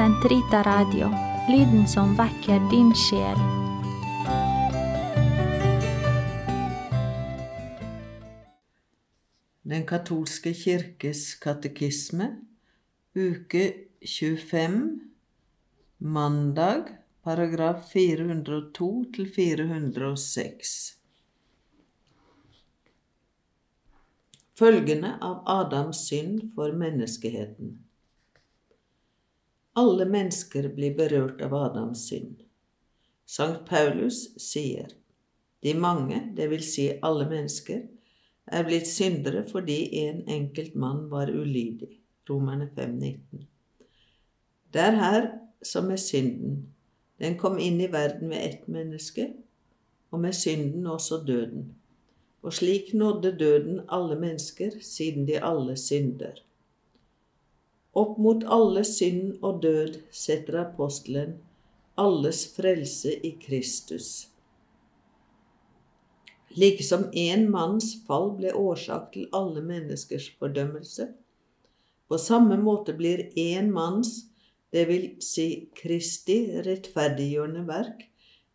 Sentrita Radio, lyden som vekker din sjel. Den katolske kirkes katekisme, uke 25, mandag, paragraf 402 til 406. Følgende av Adams synd for menneskeheten. Alle mennesker blir berørt av Adams synd. Sankt Paulus sier de mange, det vil si alle mennesker, er blitt syndere fordi en enkelt mann var ulydig. Romerne 5,19. Det er her som med synden. Den kom inn i verden ved ett menneske, og med synden også døden. Og slik nådde døden alle mennesker, siden de alle synder. Opp mot alle synd og død setter apostelen alles frelse i Kristus. Like som én manns fall ble årsak til alle menneskers fordømmelse, på samme måte blir én manns, det vil si Kristi, rettferdiggjørende verk,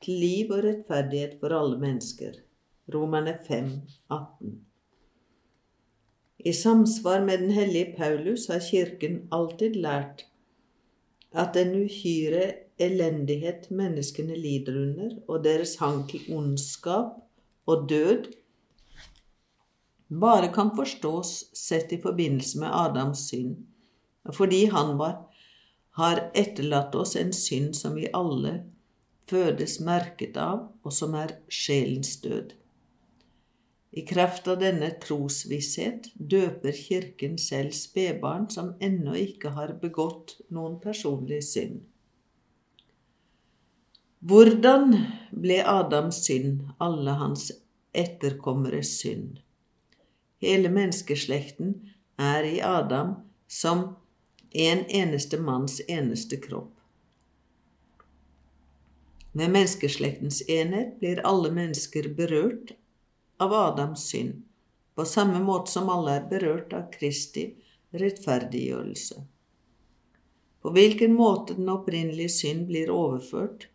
til liv og rettferdighet for alle mennesker. Romerne 5, 18. I samsvar med den hellige Paulus har Kirken alltid lært at den uhyre elendighet menneskene lider under, og deres hang til ondskap og død, bare kan forstås sett i forbindelse med Adams synd, fordi han var, har etterlatt oss en synd som vi alle fødes merket av, og som er sjelens død. I kraft av denne trosvisshet døper Kirken selv spedbarn som ennå ikke har begått noen personlig synd. Hvordan ble Adams synd alle hans etterkommeres synd? Hele menneskeslekten er i Adam som en eneste manns eneste kropp. Med menneskeslektens enhet blir alle mennesker berørt av Adams synd, på samme måte som alle er berørt av Kristi rettferdiggjørelse. På hvilken måte den opprinnelige synd blir overført,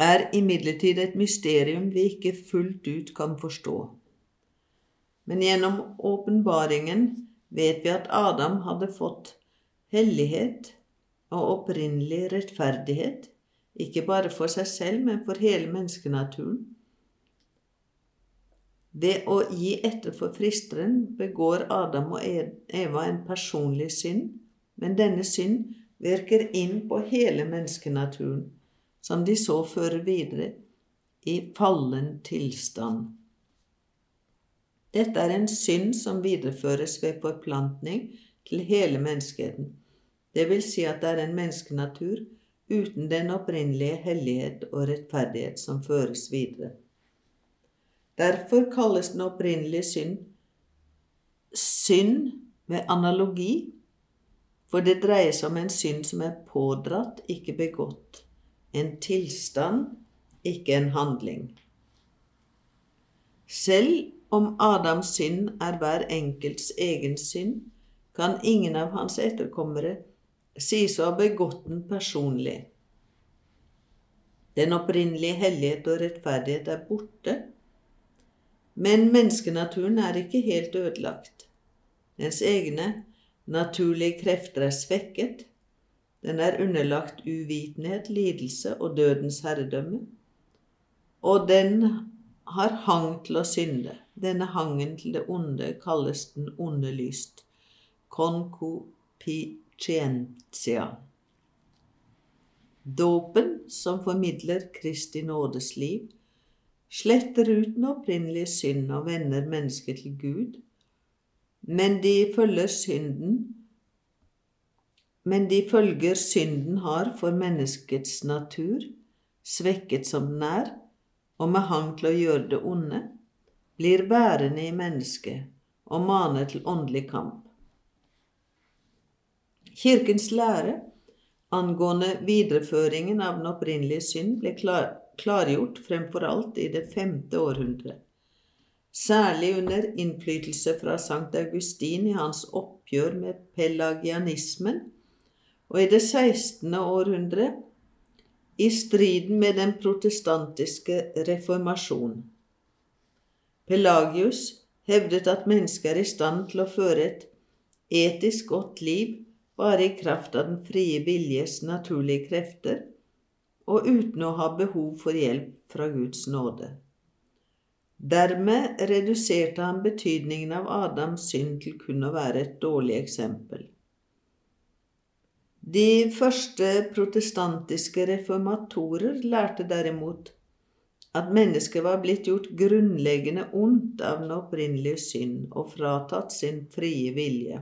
er imidlertid et mysterium vi ikke fullt ut kan forstå. Men gjennom åpenbaringen vet vi at Adam hadde fått hellighet og opprinnelig rettferdighet, ikke bare for seg selv, men for hele menneskenaturen. Ved å gi etter for fristeren begår Adam og Eva en personlig synd, men denne synd virker inn på hele menneskenaturen som de så fører videre i fallen tilstand. Dette er en synd som videreføres ved forplantning til hele menneskeheten. Det vil si at det er en menneskenatur uten den opprinnelige hellighet og rettferdighet som føres videre. Derfor kalles den opprinnelige synd synd med analogi, for det dreier seg om en synd som er pådratt, ikke begått en tilstand, ikke en handling. Selv om Adams synd er hver enkelts egen synd, kan ingen av hans etterkommere sies å ha begått den personlig. Den opprinnelige hellighet og rettferdighet er borte, men menneskenaturen er ikke helt ødelagt. Dens egne naturlige krefter er svekket, den er underlagt uvitenhet, lidelse og dødens herredømme. Og den har hang til å synde. Denne hangen til det onde kalles den onde lyst. Concupiscentia. Dåpen, som formidler Kristi nådes liv, sletter ut den opprinnelige synd og vender mennesket til Gud, men de følger synden men de følger synden har for menneskets natur, svekket som den er, og med hang til å gjøre det onde, blir værende i mennesket og maner til åndelig kamp. Kirkens lære angående videreføringen av den opprinnelige synd ble klar, klargjort fremfor alt i det femte århundret, særlig under innflytelse fra Sankt Augustin i hans oppgjør med pelagianismen og i det 16. århundre i striden med den protestantiske reformasjon. Pelagius hevdet at mennesket er i stand til å føre et etisk godt liv bare i kraft av den frie viljes naturlige krefter, og uten å ha behov for hjelp fra Guds nåde. Dermed reduserte han betydningen av Adams synd til kun å være et dårlig eksempel. De første protestantiske reformatorer lærte derimot at mennesket var blitt gjort grunnleggende ondt av den opprinnelige synd og fratatt sin frie vilje.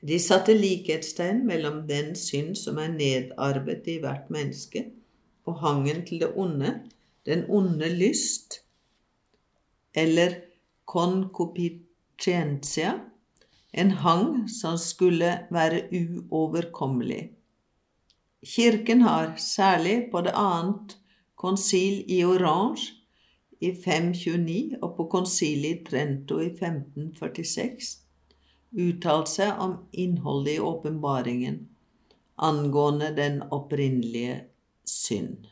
De satte likhetstegn mellom den synd som er nedarvet i hvert menneske, og hangen til det onde, den onde lyst, eller concupiscentia, en hang som skulle være uoverkommelig. Kirken har, særlig på det annet konsil i Orange i 529 og på konsilet i Trento i 1546, uttalt seg om innholdet i åpenbaringen angående den opprinnelige synd.